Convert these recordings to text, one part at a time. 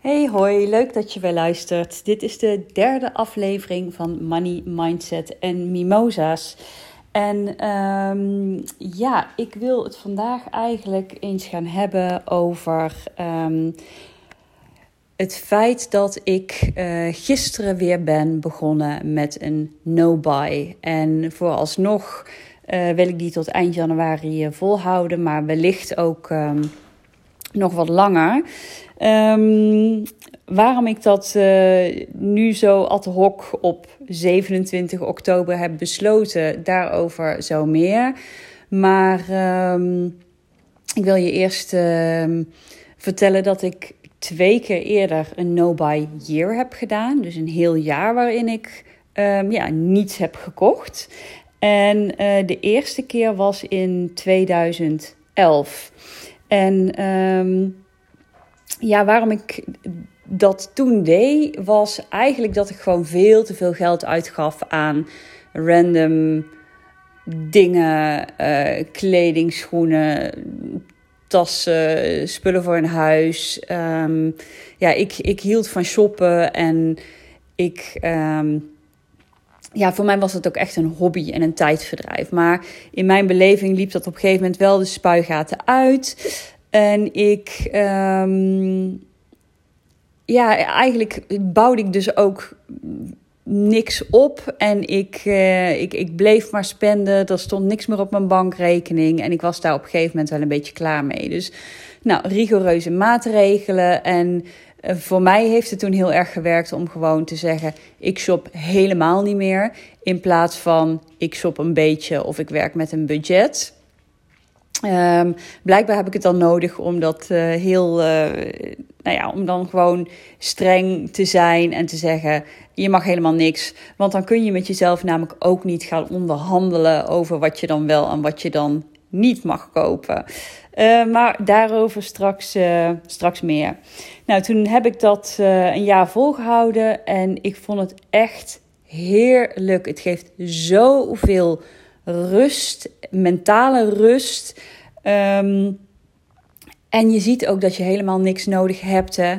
Hey hoi, leuk dat je weer luistert. Dit is de derde aflevering van Money, Mindset en Mimosa's. En ehm, ja, ik wil het vandaag eigenlijk eens gaan hebben over ehm, het feit dat ik uh, gisteren weer ben begonnen met een no-buy. En vooralsnog uh, wil ik die tot eind januari uh, volhouden, maar wellicht ook um, nog wat langer. Um, waarom ik dat uh, nu zo ad hoc op 27 oktober heb besloten, daarover zo meer. Maar um, ik wil je eerst uh, vertellen dat ik twee keer eerder een no-buy year heb gedaan. Dus een heel jaar waarin ik ja, niets heb gekocht. En uh, de eerste keer was in 2011. En um, ja, waarom ik dat toen deed, was eigenlijk dat ik gewoon veel te veel geld uitgaf aan random dingen, uh, kleding, schoenen, tassen, spullen voor een huis. Um, ja, ik, ik hield van shoppen en ik. Um, ja, voor mij was het ook echt een hobby en een tijdverdrijf. Maar in mijn beleving liep dat op een gegeven moment wel de spuigaten uit. En ik, um, ja, eigenlijk bouwde ik dus ook niks op. En ik, uh, ik, ik bleef maar spenden. Er stond niks meer op mijn bankrekening. En ik was daar op een gegeven moment wel een beetje klaar mee. Dus, nou, rigoureuze maatregelen. En voor mij heeft het toen heel erg gewerkt om gewoon te zeggen: ik shop helemaal niet meer. In plaats van ik shop een beetje of ik werk met een budget. Um, blijkbaar heb ik het dan nodig om dat uh, heel, uh, nou ja, om dan gewoon streng te zijn en te zeggen: je mag helemaal niks. Want dan kun je met jezelf namelijk ook niet gaan onderhandelen over wat je dan wel en wat je dan niet mag kopen. Uh, maar daarover straks, straks meer. Nou, toen heb ik dat een jaar volgehouden en ik vond het echt heerlijk. Het geeft zoveel rust, mentale rust. Um, en je ziet ook dat je helemaal niks nodig hebt. Hè?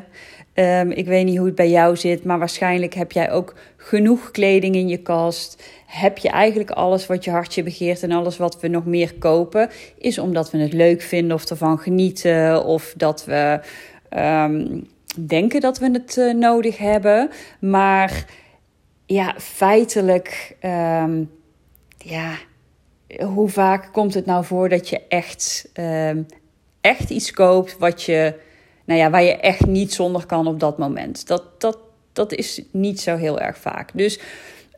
Um, ik weet niet hoe het bij jou zit, maar waarschijnlijk heb jij ook genoeg kleding in je kast. Heb je eigenlijk alles wat je hartje begeert en alles wat we nog meer kopen, is omdat we het leuk vinden of ervan genieten of dat we um, denken dat we het uh, nodig hebben. Maar ja, feitelijk, um, ja, hoe vaak komt het nou voor dat je echt, echt iets koopt wat je, nou ja, waar je echt niet zonder kan op dat moment? Dat, dat, dat is niet zo heel erg vaak. Dus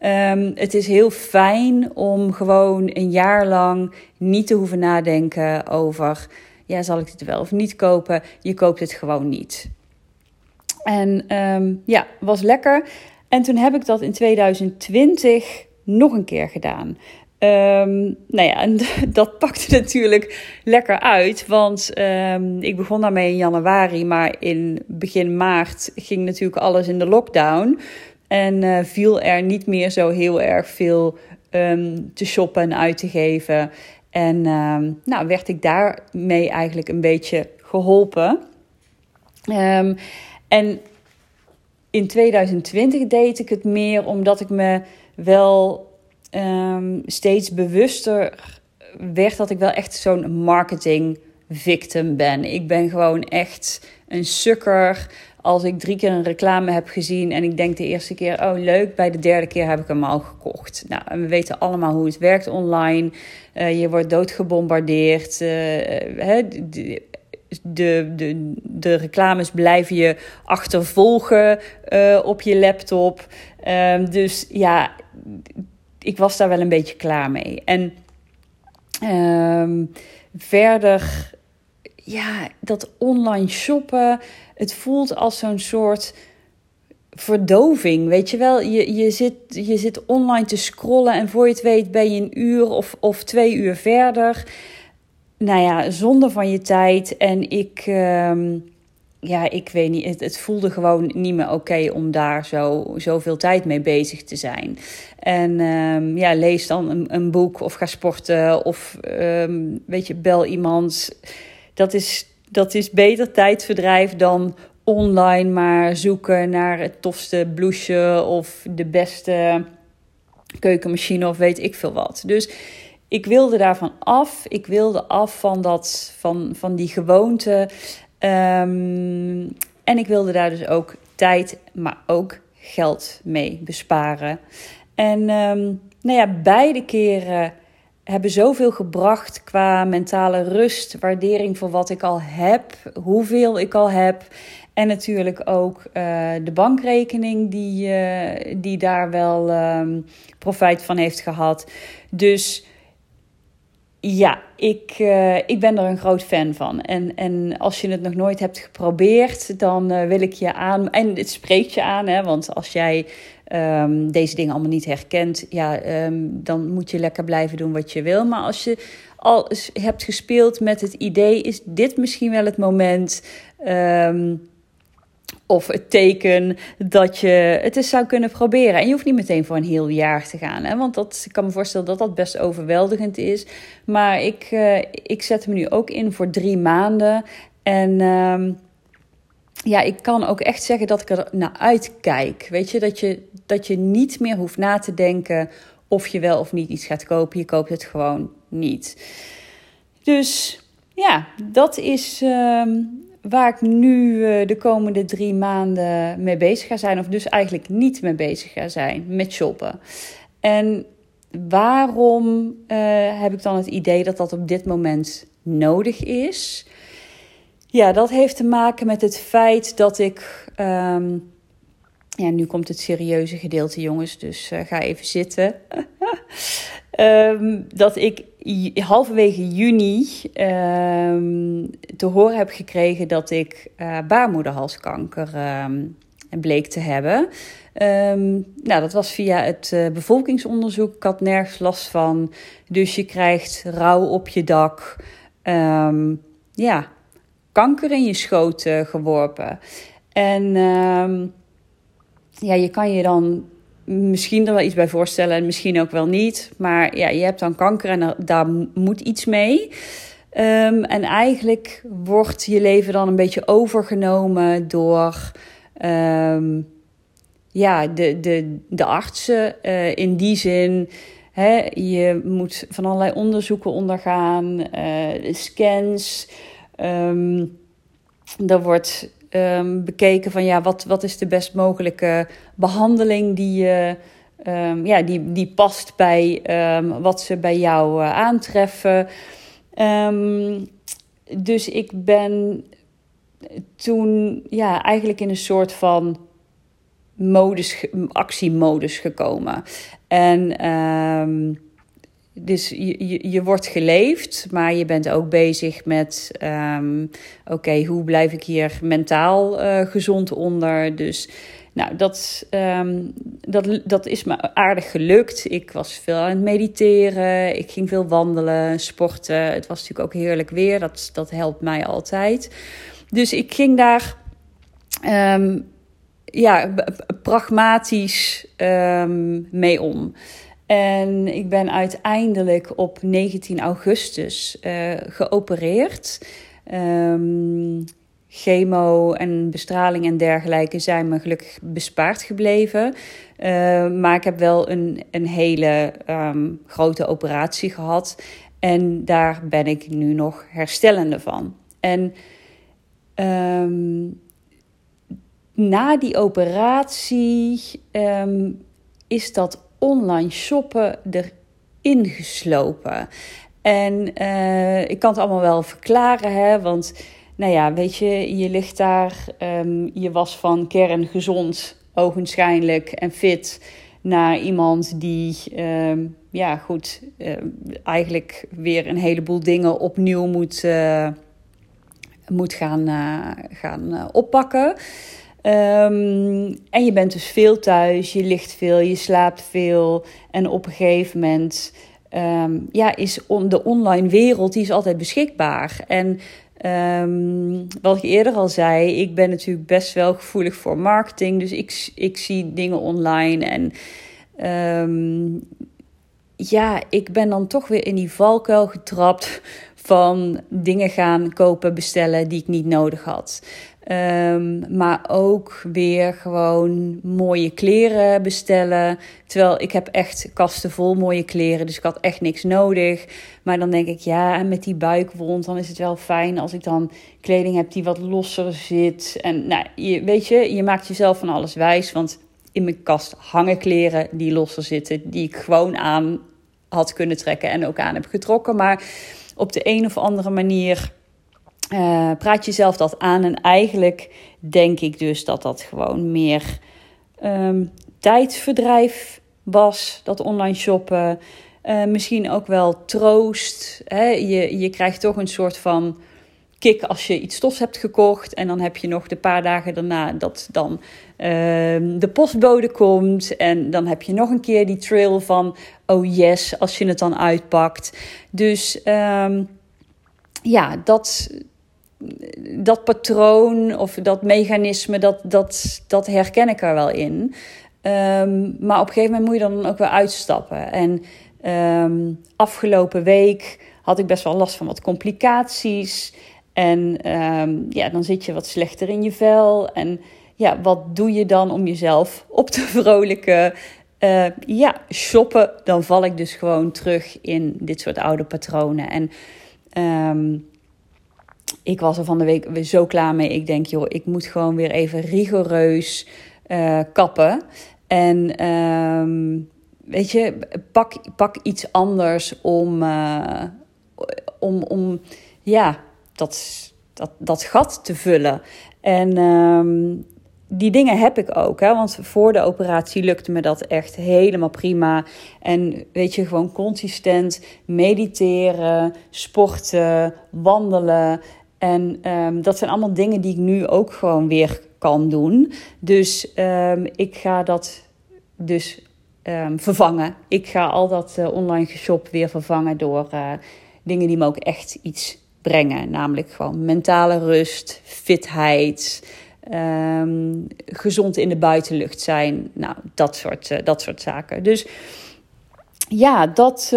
um, het is heel fijn om gewoon een jaar lang niet te hoeven nadenken over, ja, zal ik dit wel of niet kopen? Je koopt het gewoon niet. En um, ja, was lekker. En toen heb ik dat in 2020 nog een keer gedaan. Um, nou ja, en dat pakte natuurlijk lekker uit. Want um, ik begon daarmee in januari, maar in begin maart ging natuurlijk alles in de lockdown. En uh, viel er niet meer zo heel erg veel um, te shoppen en uit te geven. En nou, werd ik daarmee eigenlijk een beetje geholpen. en in 2020 deed ik het meer omdat ik me wel um, steeds bewuster werd dat ik wel echt zo'n marketing victim ben. Ik ben gewoon echt een sukker. Als ik drie keer een reclame heb gezien en ik denk de eerste keer, oh leuk, bij de derde keer heb ik hem al gekocht. Nou, en we weten allemaal hoe het werkt online. Uh, je wordt doodgebombardeerd. Uh, hè, de, de, de, reclames blijven je achtervolgen uh, op je laptop. Um, dus ja, ik was daar wel een beetje klaar mee. En um, verder, ja, dat online shoppen, het voelt als zo'n soort verdoving. Weet je wel, je, je, zit, je zit online te scrollen en voor je het weet ben je een uur of, of twee uur verder. Nou ja, zonde van je tijd. En ik. Um, ja, ik weet niet. Het, het voelde gewoon niet meer oké om daar zo zoveel tijd mee bezig te zijn. En um, ja, lees dan een, een, boek of ga sporten of um, weet je, bel iemand. Dat is, dat is beter tijdverdrijf dan online maar zoeken naar het tofste blouseje of de beste keukenmachine of weet ik veel wat. Dus ik wilde daarvan af. Ik wilde af van, dat, van, van die gewoonte. Ehm, en ik wilde daar dus ook tijd, maar ook geld mee besparen. En um, nou ja, beide keren hebben zoveel gebracht qua mentale rust, waardering voor wat ik al heb, hoeveel ik al heb. En natuurlijk ook uh, de bankrekening die, uh, die daar wel um, profijt van heeft gehad. Dus ja, ik, uh, ik ben er een groot fan van. En, en als je het nog nooit hebt geprobeerd, dan wil ik je aan. En het spreekt je aan, hè, want als jij um, deze dingen allemaal niet herkent, ja, um, dan moet je lekker blijven doen wat je wil. Maar als je al hebt gespeeld met het idee, is dit misschien wel het moment. Um, of het teken dat je het eens zou kunnen proberen. En je hoeft niet meteen voor een heel jaar te gaan. Hè? Want dat, ik kan me voorstellen dat dat best overweldigend is. Maar ik, uh, ik zet hem nu ook in voor drie maanden. En um, ja, ik kan ook echt zeggen dat ik er naar uitkijk. Weet je, dat je, dat je niet meer hoeft na te denken of je wel of niet iets gaat kopen. Je koopt het gewoon niet. Dus ja, dat is uh, waar ik nu uh, de komende drie maanden mee bezig ga zijn. Of dus eigenlijk niet mee bezig ga zijn met shoppen. En waarom uh, heb ik dan het idee dat dat op dit moment nodig is? Ja, dat heeft te maken met het feit dat ik. Um, ja, nu komt het serieuze gedeelte, jongens, dus uh, ga even zitten. um, dat ik halverwege juni um, te horen heb gekregen dat ik uh, baarmoederhalskanker bleek te hebben. nou, dat was via het uh, bevolkingsonderzoek. Ik had nergens last van. Dus je krijgt rouw op je dak. ja, kanker in je schoot geworpen. En ja, je kan je dan misschien er wel iets bij voorstellen en misschien ook wel niet. Maar ja, je hebt dan kanker en daar moet iets mee. Um, en eigenlijk wordt je leven dan een beetje overgenomen door um, ja, de, de, de artsen. Uh, in die zin, hè, je moet van allerlei onderzoeken ondergaan, uh, scans. Um, er wordt um, bekeken van ja, wat, wat is de best mogelijke behandeling die, uh, ja, die, die past bij wat ze bij jou uh, aantreffen. dus ik ben toen ja, eigenlijk in een soort van modus, actiemodus gekomen. En dus je, je, je, wordt geleefd, maar je bent ook bezig met: um, oké, hoe blijf ik hier mentaal uh, gezond onder? Dus nou, dat, um, dat, dat is me aardig gelukt. Ik was veel aan het mediteren, ik ging veel wandelen, sporten. Het was natuurlijk ook heerlijk weer, dat, dat helpt mij altijd. Dus ik ging daar um, ja, pragmatisch mee om. En ik ben uiteindelijk op 19 augustus uh, geopereerd. Um, chemo en bestraling en dergelijke zijn me gelukkig bespaard gebleven. Uh, maar ik heb wel een, een hele um, grote operatie gehad. En daar ben ik nu nog herstellende van. En um, na die operatie is dat online shoppen erin geslopen. En uh, ik kan het allemaal wel verklaren, hè, want nou ja, weet je, je ligt daar, um, je was van kern gezond, ogenschijnlijk en fit, naar iemand die, um, ja goed, uh, eigenlijk weer een heleboel dingen opnieuw moet, uh, moet gaan, gaan oppakken. Um, en je bent dus veel thuis, je ligt veel, je slaapt veel. En op een gegeven moment um, ja, is on, de online wereld die is altijd beschikbaar. En um, wat ik eerder al zei, ik ben natuurlijk best wel gevoelig voor marketing. Dus ik, ik zie dingen online en ja, ik ben dan toch weer in die valkuil getrapt van dingen gaan kopen, bestellen die ik niet nodig had. Ehm, maar ook weer gewoon mooie kleren bestellen. Terwijl ik heb echt kasten vol mooie kleren, dus ik had echt niks nodig. Maar dan denk ik, ja, en met die buikwond, dan is het wel fijn als ik dan kleding heb die wat losser zit. En nou, je, weet je, je maakt jezelf van alles wijs. Want in mijn kast hangen kleren die losser zitten, die ik gewoon aan had kunnen trekken en ook aan heb getrokken. Maar op de een of andere manier uh, praat jezelf dat aan. En eigenlijk denk ik dus dat dat gewoon meer um, tijdverdrijf was, dat online shoppen. Uh, misschien ook wel troost. Hè? Je, je krijgt toch een soort van kick als je iets stofs hebt gekocht. En dan heb je nog de paar dagen daarna dat dan uh, de postbode komt. En dan heb je nog een keer die trail van oh yes, als je het dan uitpakt. Dus um, ja, dat, dat patroon of dat mechanisme, dat, dat, dat herken ik er wel in. Um, maar op een gegeven moment moet je dan ook weer uitstappen. En afgelopen week had ik best wel last van wat complicaties. En um, ja, dan zit je wat slechter in je vel. En ja, wat doe je dan om jezelf op te vrolijken? Uh, ja, shoppen. Dan val ik dus gewoon terug in dit soort oude patronen. En um, ik was er van de week weer zo klaar mee. Ik denk, joh, ik moet gewoon weer even rigoureus uh, kappen. En um, weet je, pak, pak iets anders om, uh, om, om ja, dat, dat, dat gat te vullen. En um, die dingen heb ik ook. Hè? Want voor de operatie lukte me dat echt helemaal prima. En weet je, gewoon consistent mediteren, sporten, wandelen. En um, dat zijn allemaal dingen die ik nu ook gewoon weer kan doen. Dus um, ik ga dat dus vervangen. Ik ga al dat uh, online geshop weer vervangen door uh, dingen die me ook echt iets brengen. Namelijk gewoon mentale rust, fitheid, gezond in de buitenlucht zijn. Nou, dat soort, uh, dat soort zaken. Dus ja, dat,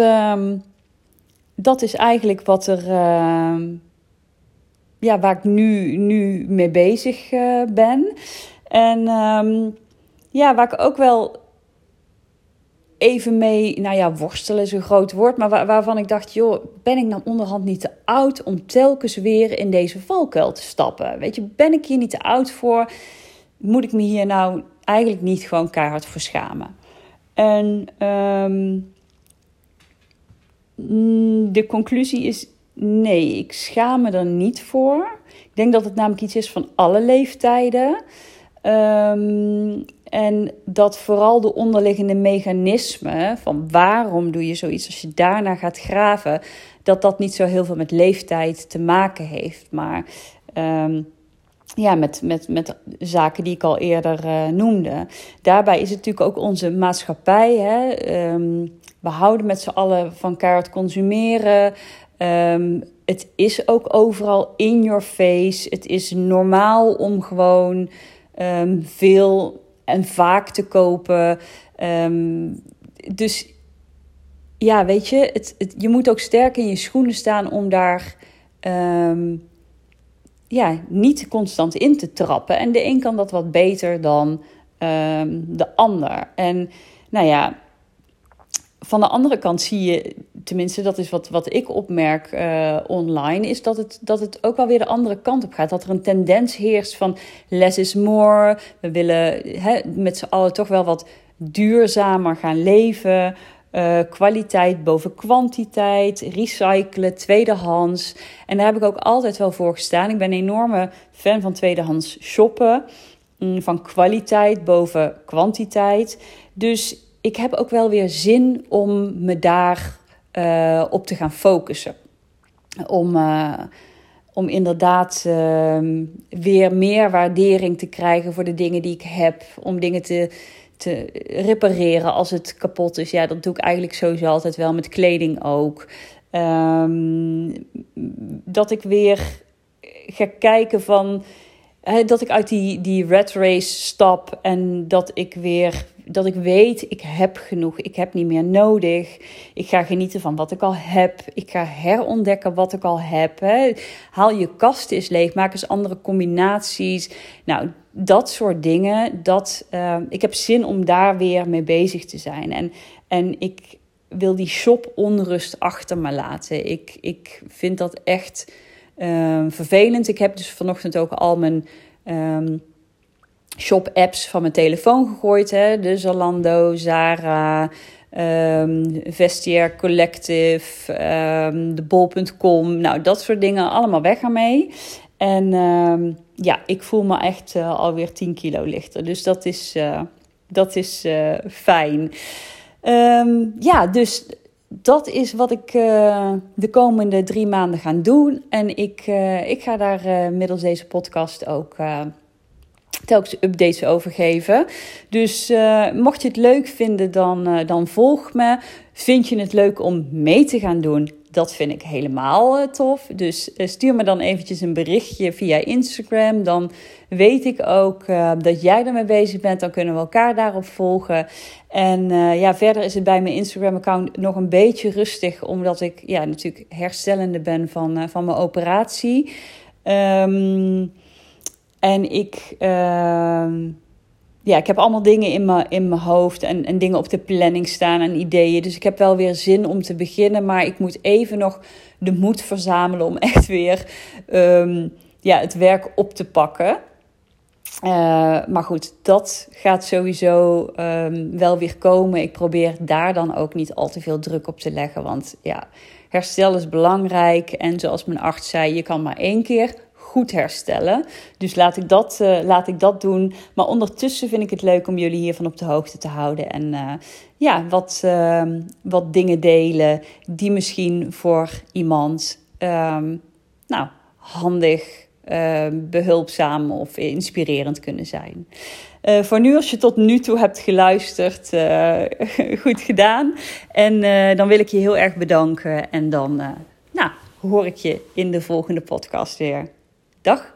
dat is eigenlijk wat er ja, waar ik nu, nu mee bezig uh, ben. En ja, waar ik ook wel even mee, nou ja, worstelen is een groot woord, maar waar, waarvan ik dacht, joh, ben ik dan onderhand niet te oud om telkens weer in deze valkuil te stappen? Weet je, ben ik hier niet te oud voor? Moet ik me hier nou eigenlijk niet gewoon keihard voor schamen? En um, de conclusie is Nee, ik schaam me er niet voor. Ik denk dat het namelijk iets is van alle leeftijden. Um, en dat vooral de onderliggende mechanismen van waarom doe je zoiets als je daarna gaat graven, dat dat niet zo heel veel met leeftijd te maken heeft. Maar um, ja, met, met, met zaken die ik al eerder uh, noemde. Daarbij is het natuurlijk ook onze maatschappij. Hè? Um, we houden met z'n allen van kaart consumeren. Um, het is ook overal in your face. Het is normaal om gewoon veel en vaak te kopen. Um, dus ja, weet je, het, je moet ook sterk in je schoenen staan om daar ja, niet constant in te trappen. En de een kan dat wat beter dan de ander. En nou ja, van de andere kant zie je, tenminste, dat is wat, wat ik opmerk uh, online, is dat het, dat het ook wel weer de andere kant op gaat. Dat er een tendens heerst van less is more. We willen met z'n allen toch wel wat duurzamer gaan leven. Uh, kwaliteit boven kwantiteit, recyclen, tweedehands. En daar heb ik ook altijd wel voor gestaan. Ik ben een enorme fan van tweedehands shoppen. Mm, van kwaliteit boven kwantiteit. Dus ik heb ook wel weer zin om me daar uh, op te gaan focussen. Om, uh, om inderdaad uh, weer meer waardering te krijgen voor de dingen die ik heb. Om dingen te, te repareren als het kapot is. Ja, dat doe ik eigenlijk sowieso altijd wel met kleding ook. Um, dat ik weer ga kijken van. dat ik uit die, die red race stap en dat ik weer dat ik weet, ik heb genoeg, ik heb niet meer nodig. Ik ga genieten van wat ik al heb. Ik ga herontdekken wat ik al heb. Haal je kast eens leeg, maak eens andere combinaties. Nou, dat soort dingen. Dat, uh, ik heb zin om daar weer mee bezig te zijn. En, en ik wil die shop onrust achter me laten. Ik, ik vind dat echt uh, vervelend. Ik heb dus vanochtend ook al mijn um, shop-apps van mijn telefoon gegooid. Hè? De Zalando, Zara, um, Vestiaire Collective, um, de Bol.com. Nou, dat soort dingen allemaal weg ermee. En ja, ik voel me echt uh, alweer 10 kilo lichter. Dus dat is, uh, dat is uh, fijn. ja, dus dat is wat ik de komende drie maanden ga doen. En ik, ik ga daar middels deze podcast ook telkens updates over geven. Dus uh, mocht je het leuk vinden, dan, uh, dan volg me. Vind je het leuk om mee te gaan doen? Dat vind ik helemaal uh, tof. Dus stuur me dan eventjes een berichtje via Instagram. Dan weet ik ook dat jij ermee bezig bent. Dan kunnen we elkaar daarop volgen. En ja, verder is het bij mijn Instagram-account nog een beetje rustig. Omdat ik ja, natuurlijk herstellende ben van, van mijn operatie. Um, en ik, uh, ja, ik heb allemaal dingen in mijn, in mijn hoofd en, en dingen op de planning staan en ideeën. Dus ik heb wel weer zin om te beginnen. Maar ik moet even nog de moed verzamelen om echt weer um, ja, het werk op te pakken. Uh, maar goed, dat gaat sowieso um, wel weer komen. Ik probeer daar dan ook niet al te veel druk op te leggen. Want ja, herstel is belangrijk. En zoals mijn arts zei, je kan maar één keer goed herstellen. Dus laat ik dat, uh, laat ik dat doen. Maar ondertussen vind ik het leuk om jullie hiervan op de hoogte te houden. En uh, ja, wat, uh, wat dingen delen die misschien voor iemand um, nou, handig, ehm, behulpzaam of inspirerend kunnen zijn. Uh, voor nu, als je tot nu toe hebt geluisterd, goed gedaan. En dan wil ik je heel erg bedanken. En dan nou, hoor ik je in de volgende podcast weer. Dag!